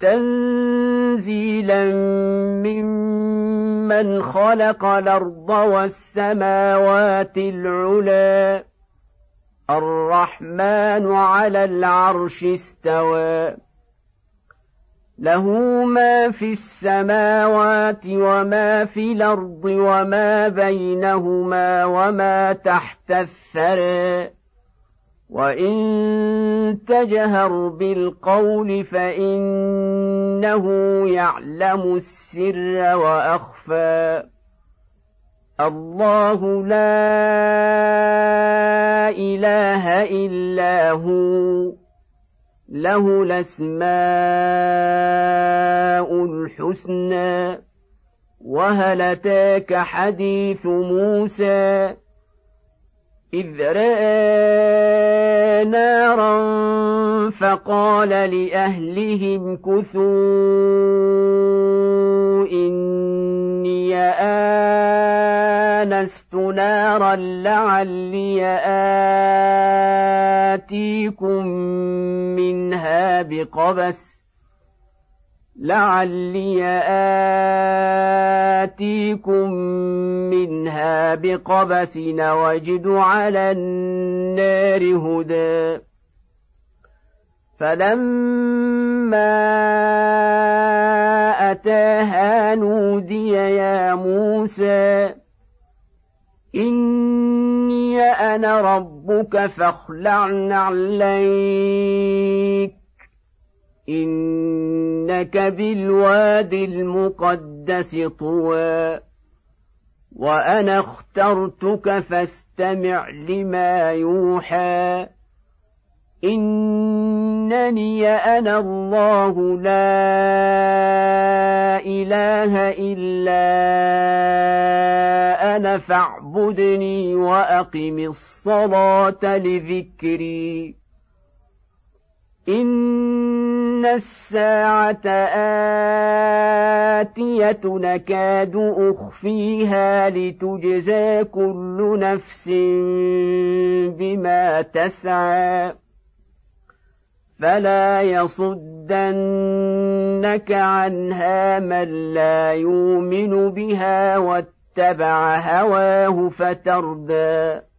تنزيلا ممن خلق الأرض والسماوات العلى. الرحمن على العرش استوى. له ما في السماوات وما في الأرض وما بينهما وما تحت الثرى. وان تجهر بالقول فانه يعلم السر واخفى الله لا اله الا هو له الاسماء الحسنى وهل اتاك حديث موسى إذ رأى نارا فقال لأهلهم كثوا إني آنست نارا لعلي آتيكم منها بقبس لعلي آتيكم منها بقبس وجد على النار هدى فلما أتاها نودي يا موسى إني أنا ربك فاخلع نعليك إنك بالواد المقدس طوى وأنا اخترتك فاستمع لما يوحى. إنني أنا الله لا إله إلا أنا فاعبدني وأقم الصلاة لذكري. إن الساعة آتية نكاد أخفيها لتجزى كل نفس بما تسعى فلا يصدنك عنها من لا يؤمن بها واتبع هواه فتردى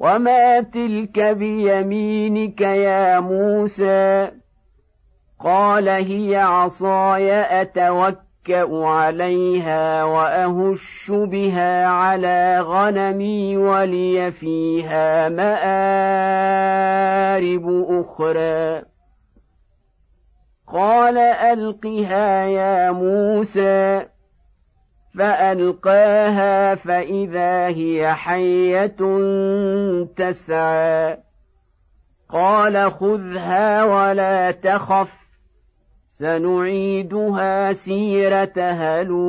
وما تلك بيمينك يا موسى؟ قال هي عصاي اتوكا عليها واهش بها على غنمي ولي فيها مارب أخرى. قال القها يا موسى. فألقاها فإذا هي حية تسعى. قال خذها ولا تخف سنعيدها سيرتها الأولى.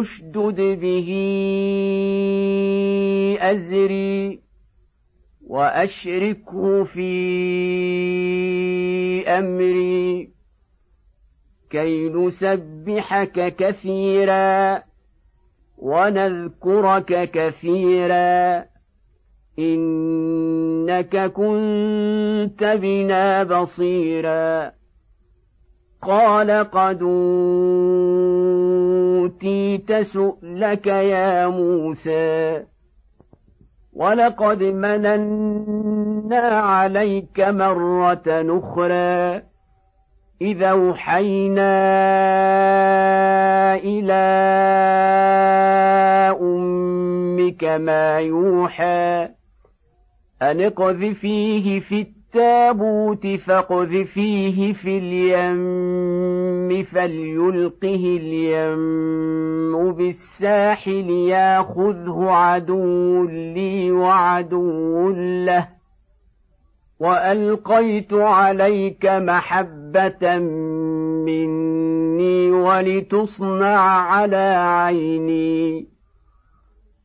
أشدد به أزري وأشركه في أمري كي نسبحك كثيرا ونذكرك كثيرا إنك كنت بنا بصيرا قال قد أوتيت سؤلك يا موسى. ولقد مننا عليك مرة أخرى. اذا أوحينا إلى أمك ما يوحى أن اقذفيه في التابوت فاقذفيه في اليم فليلقه اليم بالساحل ياخذه عدو لي وعدو له وألقيت عليك محبة مني ولتصنع على عيني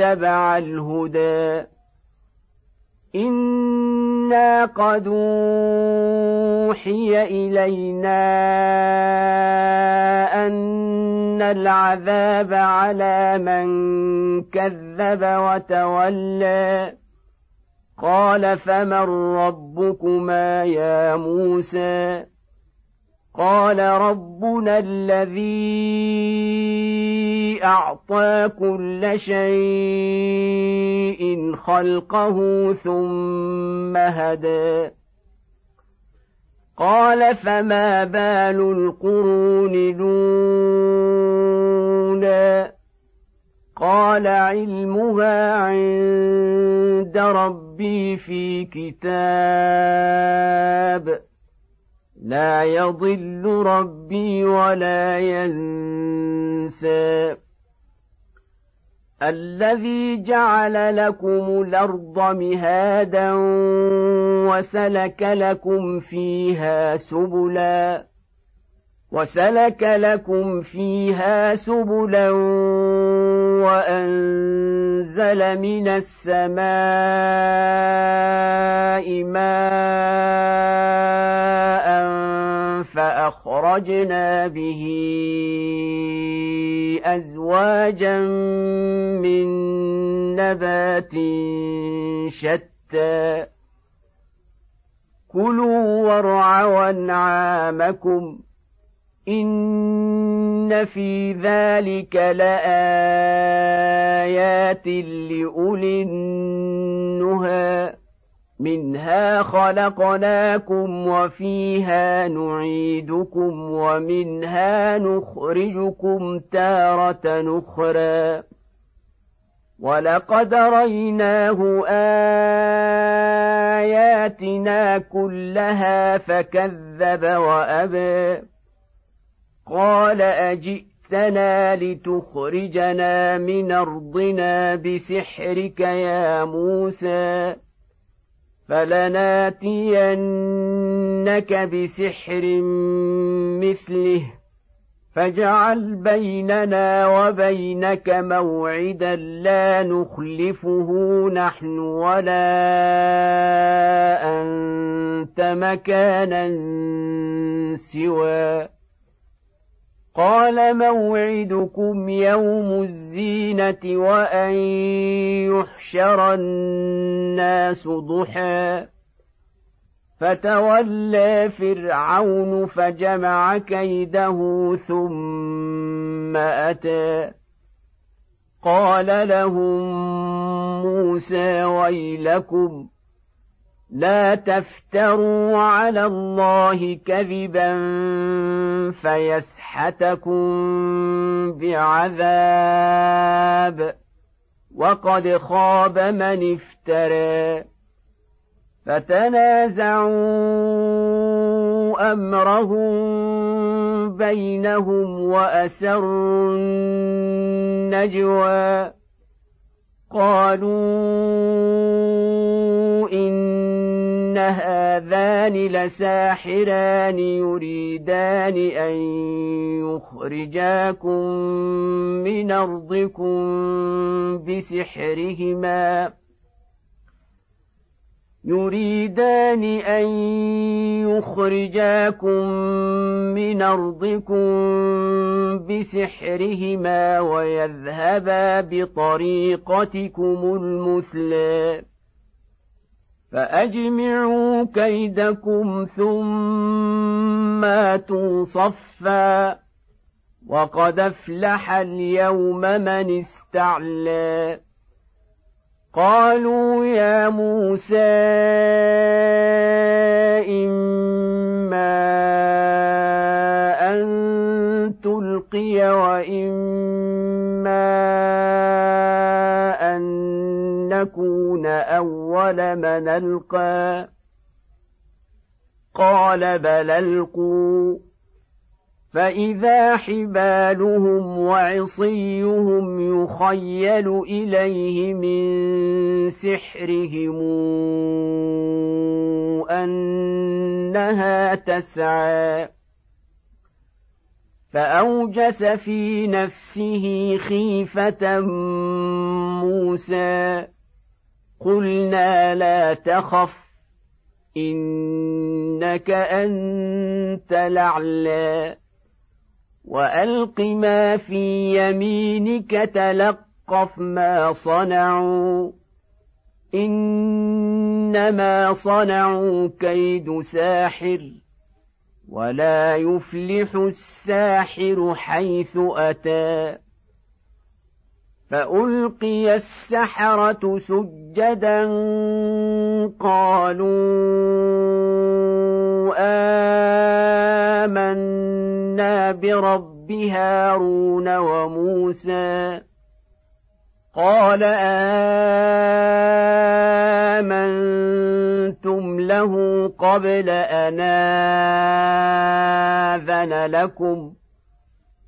الهدى. إنا قد أوحي إلينا أن العذاب على من كذب وتولى. قال فمن ربكما يا موسى؟ قال ربنا الذي أعطى كل شيء خلقه ثم هدى. قال فما بال القرون الأولى؟ قال علمها عند ربي في كتاب. لا يضل ربي ولا ينسى. الذي جعل لكم الأرض مهادا وسلك لكم فيها سبلا وسلك لكم فيها سبلا وأنزل من السماء ماء فأخرجنا به أزواجا من نبات شتى. كلوا وارعوا أنعامكم إن في ذلك لآيات لأولي النهى. منها خلقناكم وفيها نعيدكم ومنها نخرجكم تارة أخرى. ولقد ريناه آياتنا كلها فكذب وأبى. قال أجئتنا لتخرجنا من أرضنا بسحرك يا موسى. فلناتينك بسحر مثله فاجعل بيننا وبينك موعدا لا نخلفه نحن ولا أنت مكانا سوى قال موعدكم يوم الزينة وأن يحشر الناس ضحى. فتولى فرعون فجمع كيده ثم أتى. قال لهم موسى ويلكم لا تفتروا على الله كذبا فيسحتكم بعذاب. وقد خاب من افترى. فتنازعوا أمرهم بينهم وأسروا النجوى. قالوا ان هذان لساحران يريدان ان يخرجاكم من ارضكم بسحرهما يريدان ان يخرجاكم من ارضكم بسحرهما ويذهبا بطريقتكم المثلى فأجمعوا كيدكم ثم اتوا صفا وقد أفلح اليوم من استعلى. قالوا يا موسى إما أن تلقي وإما نكون أول من ألقى قال بل ألقوا فإذا حبالهم وعصيهم يخيل إليه من سحرهم أنها تسعى فأوجس في نفسه خيفة موسى قلنا لا تخف إنك أنت الأعلى. وألق ما في يمينك تلقف ما صنعوا. إنما صنعوا كيد ساحر ولا يفلح الساحر حيث أتى. فألقي السحرة سجدا قالوا آمنا برب هارون وموسى قال آمنتم له قبل أن آذن لكم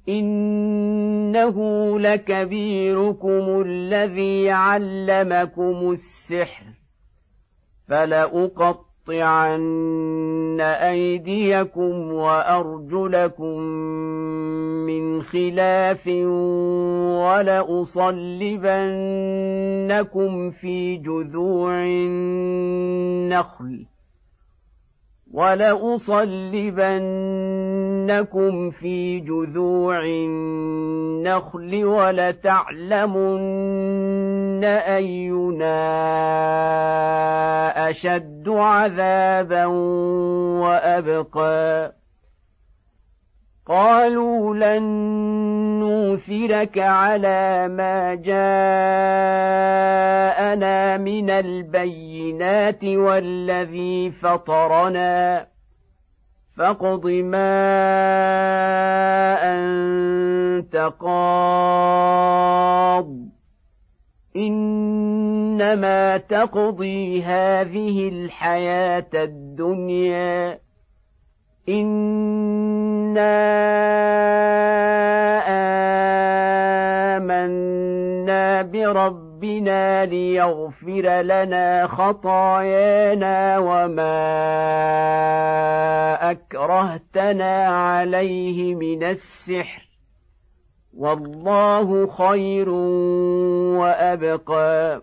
إنه لكبيركم الذي علمكم السحر فلأقطعن أيديكم وأرجلكم من خلاف ولأصلبنكم في جذوع النخل ولأصلبنكم في جذوع النخل ولتعلمن أينا أشد عذابا وأبقى قالوا لن نوثرك على ما جاءنا من البينات والذي فطرنا فاقض ما أنت قاض. إنما تقضي هذه الحياة الدنيا. إنا آمنا بربنا ليغفر لنا خطايانا وما أكرهتنا عليه من السحر. والله خير وأبقى.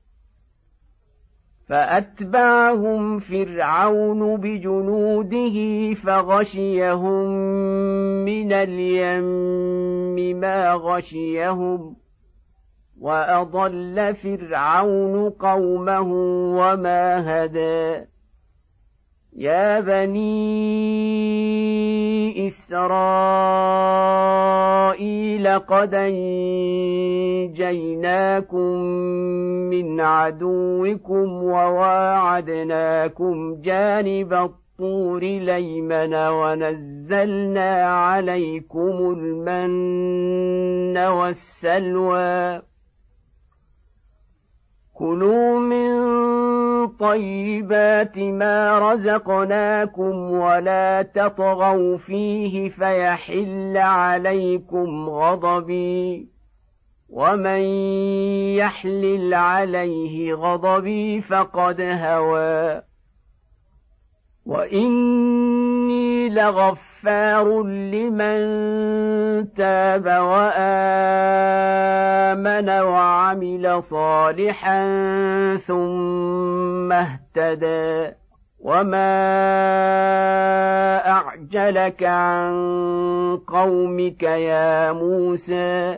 فأتبعهم فرعون بجنوده فغشيهم من اليم ما غشيهم وأضل فرعون قومه وما هدى. يا بني اسرائيل قد انجيناكم من عدوكم وواعدناكم جانب الطور ليمن ونزلنا عليكم المن والسلوى. كلوا طيبات ما رزقناكم ولا تطغوا فيه فيحل عليكم غضبي ومن يحلل عليه غضبي فقد هوى. واني لغفار لمن تاب وآمن وعمل صالحا ثم اهتدى. وما اعجلك عن قومك يا موسى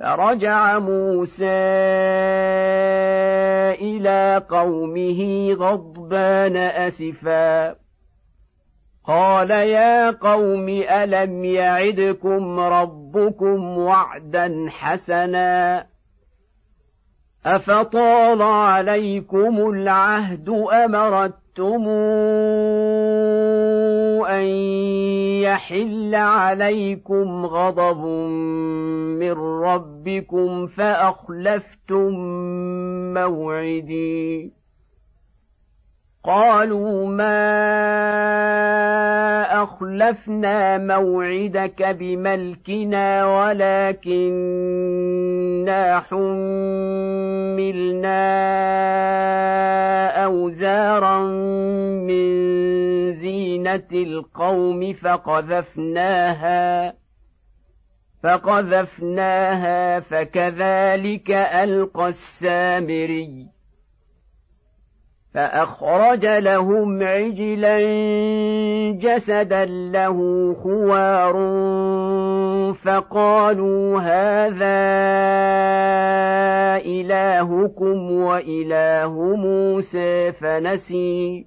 فرجع موسى إلى قومه غضبان أسفا. قال يا قوم ألم يعدكم ربكم وعدا حسنا؟ أفطال عليكم العهد امرتم ان يحل عليكم غضب من ربكم فاخلفتم موعدي. قالوا ما اخلفنا موعدك بملكنا ولكننا حملنا اوزارا من زينة القوم فقذفناها فقذفناها فكذلك ألقى السامري فأخرج لهم عجلا جسدا له خوار فقالوا هذا إلهكم وإله موسى فنسي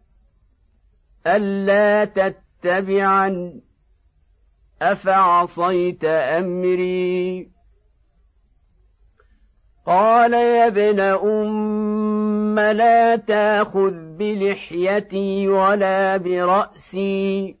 ألا تتبعن أفعصيت أمري؟ قال يا ابن أم لا تاخذ بلحيتي ولا برأسي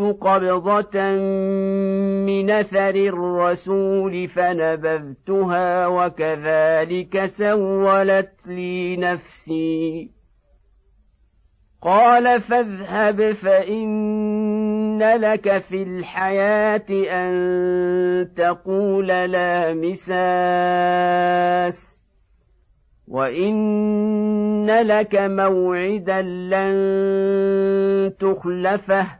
قبضة من أثر الرسول فنبذتها وكذلك سولت لي نفسي. قال فاذهب فإن لك في الحياة أن تقول لا مساس وإن لك موعدا لن تخلفه.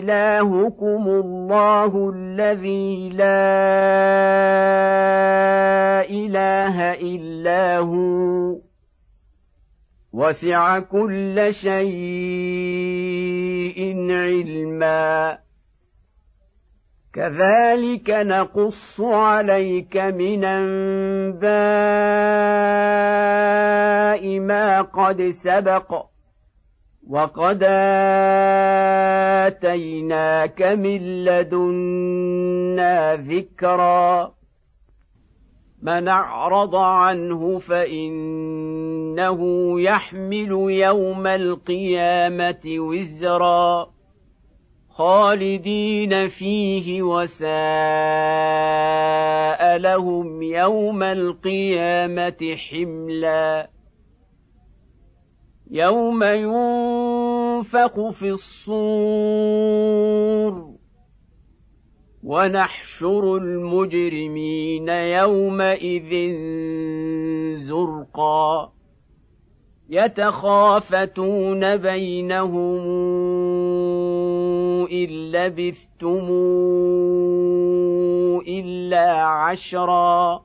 الهكم الله الذي لا اله الا هو وسع كل شيء علما كذلك نقص عليك من انباء ما قد سبق وقد اتيناك من لدنا ذكرا من اعرض عنه فانه يحمل يوم القيامه وزرا خالدين فيه وساء لهم يوم القيامه حملا يوم ينفق في الصور. ونحشر المجرمين يومئذ زرقا. يتخافتون بينهم إن لبثتم إلا عشرا.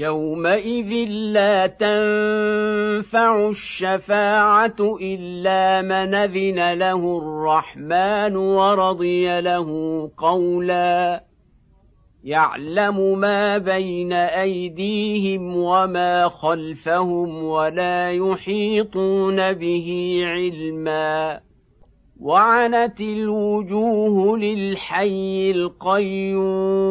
يومئذ لا تنفع الشفاعه الا من اذن له الرحمن ورضي له قولا يعلم ما بين ايديهم وما خلفهم ولا يحيطون به علما وعنت الوجوه للحي القيوم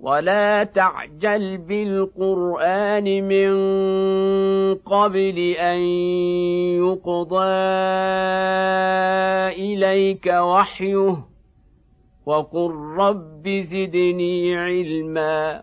ولا تعجل بالقران من قبل ان يقضى اليك وحيه وقل رب زدني علما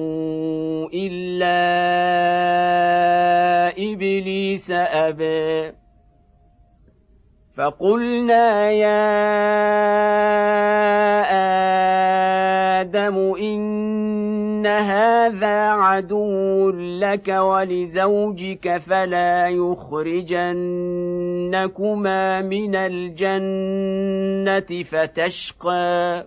الا ابليس ابى فقلنا يا آدم ان هذا عدو لك ولزوجك فلا يخرجنكما من الجنه فتشقى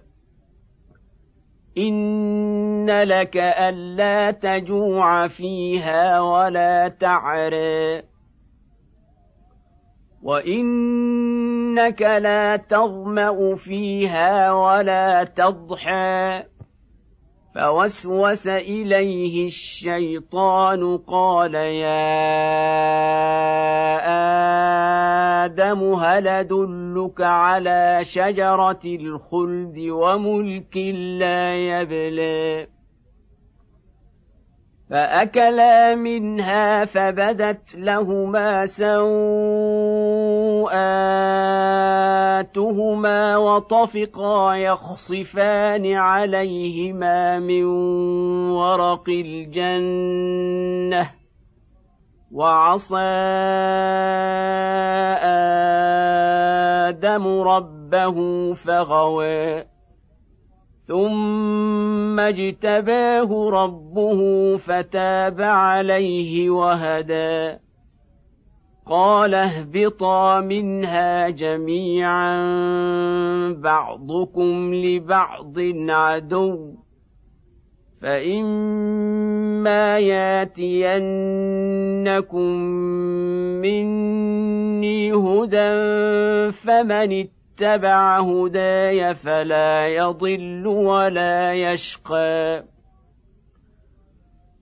ان لك الا تجوع فيها ولا تعري وانك لا تظما فيها ولا تضحى. فوسوس اليه الشيطان قال يا آدم هل أدلك على شجرة الخلد وملك لا يبلي فأكلا منها فبدت لهما سوءاتهما وطفقا يخصفان عليهما من ورق الجنة. وعصى آدم ربه فغوى ثم اجتباه ربه فتاب عليه وهدى. قال اهبطا منها جميعا بعضكم لبعض عدو. فإما ياتينكم مني هدى فمن اتبع هداي فلا يضل ولا يشقى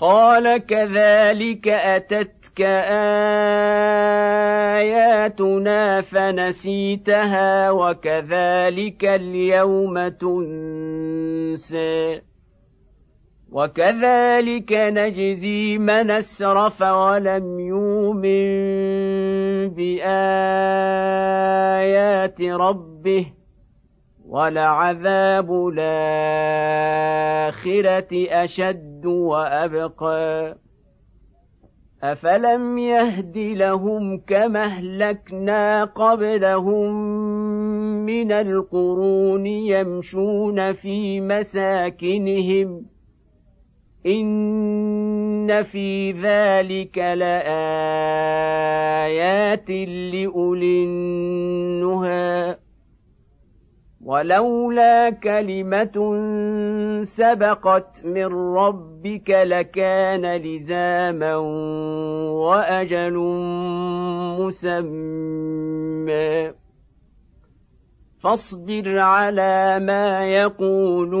قال كذلك أتتك آياتنا فنسيتها وكذلك اليوم تنسي وكذلك نجزي من أسرف ولم يؤمن بآيات ربه ولعذاب الآخرة أشد وأبقى. أفلم يهد لهم كما أهلكنا قبلهم من القرون يمشون في مساكنهم. إن في ذلك لآيات لأولي النهى. ولولا كلمة سبقت من ربك لكان لزاما وأجل مسمى. فاصبر على ما يقولون.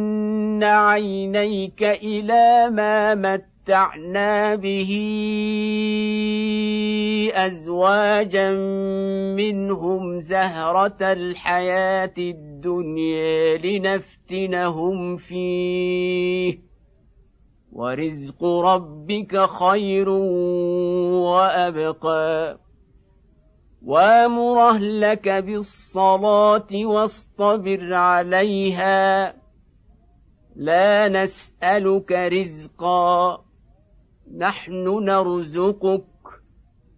عينيك إلى ما متعنا به ازواجا منهم زهره الحياة الدنيا لنفتنهم فيه ورزق ربك خير وابقى وامر اهلك بالصلاه واصطبر عليها لا نسألك رزقا نحن نرزقك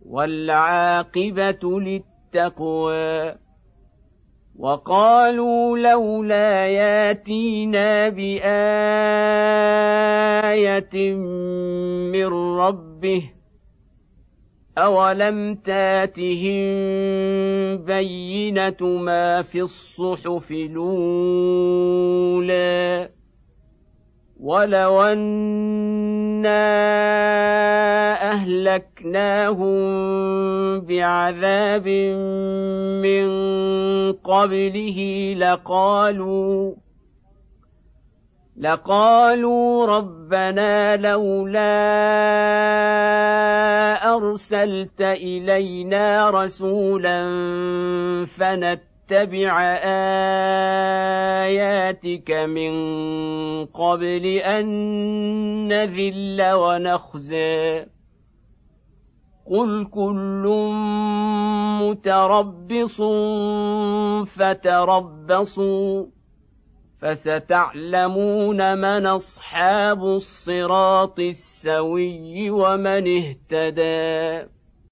والعاقبة للتقوى. وقالوا لولا ياتينا بآية من ربه أولم تاتهم بينة ما في الصحف الأولى؟ ولو أنا أهلكناهم بعذاب من قبله لقالوا لقالوا ربنا لولا ارسلت الينا رسولا فنتبع آياتك من قبل أن نذل ونخزي. قل كل متربص فتربصوا فستعلمون من أصحاب الصراط السوي ومن اهتدي